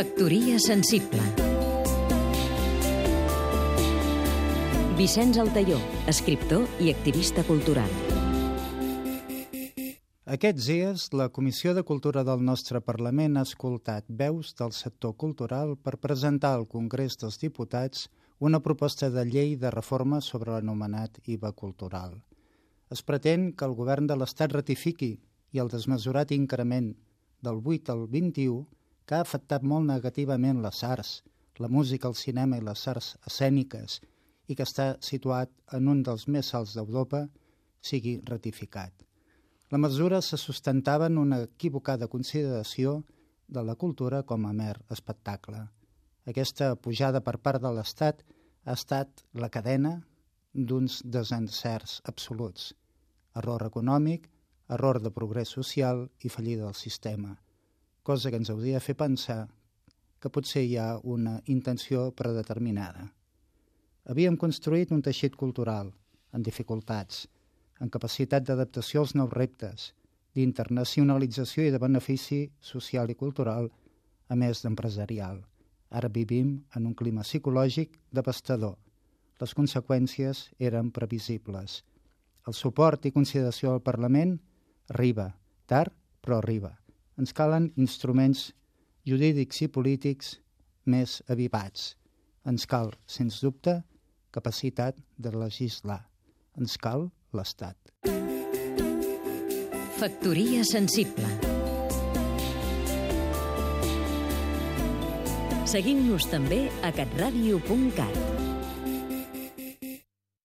Factoria sensible Vicenç Altaió, escriptor i activista cultural. Aquests dies, la Comissió de Cultura del nostre Parlament ha escoltat veus del sector cultural per presentar al Congrés dels Diputats una proposta de llei de reforma sobre l'anomenat IVA cultural. Es pretén que el govern de l'Estat ratifiqui i el desmesurat increment del 8 al 21 que ha afectat molt negativament les arts, la música, el cinema i les arts escèniques i que està situat en un dels més alts d'Europa, sigui ratificat. La mesura se sustentava en una equivocada consideració de la cultura com a mer espectacle. Aquesta pujada per part de l'Estat ha estat la cadena d'uns desencerts absoluts. Error econòmic, error de progrés social i fallida del sistema, cosa que ens hauria de fer pensar que potser hi ha una intenció predeterminada. Havíem construït un teixit cultural en dificultats, en capacitat d'adaptació als nous reptes, d'internacionalització i de benefici social i cultural, a més d'empresarial. Ara vivim en un clima psicològic devastador. Les conseqüències eren previsibles. El suport i consideració al Parlament arriba, tard, però arriba. Ens calen instruments jurídics i polítics més avivats. Ens cal, sens dubte, capacitat de legislar. Ens cal l'Estat. Factoria sensible Seguim-nos també a catradio.cat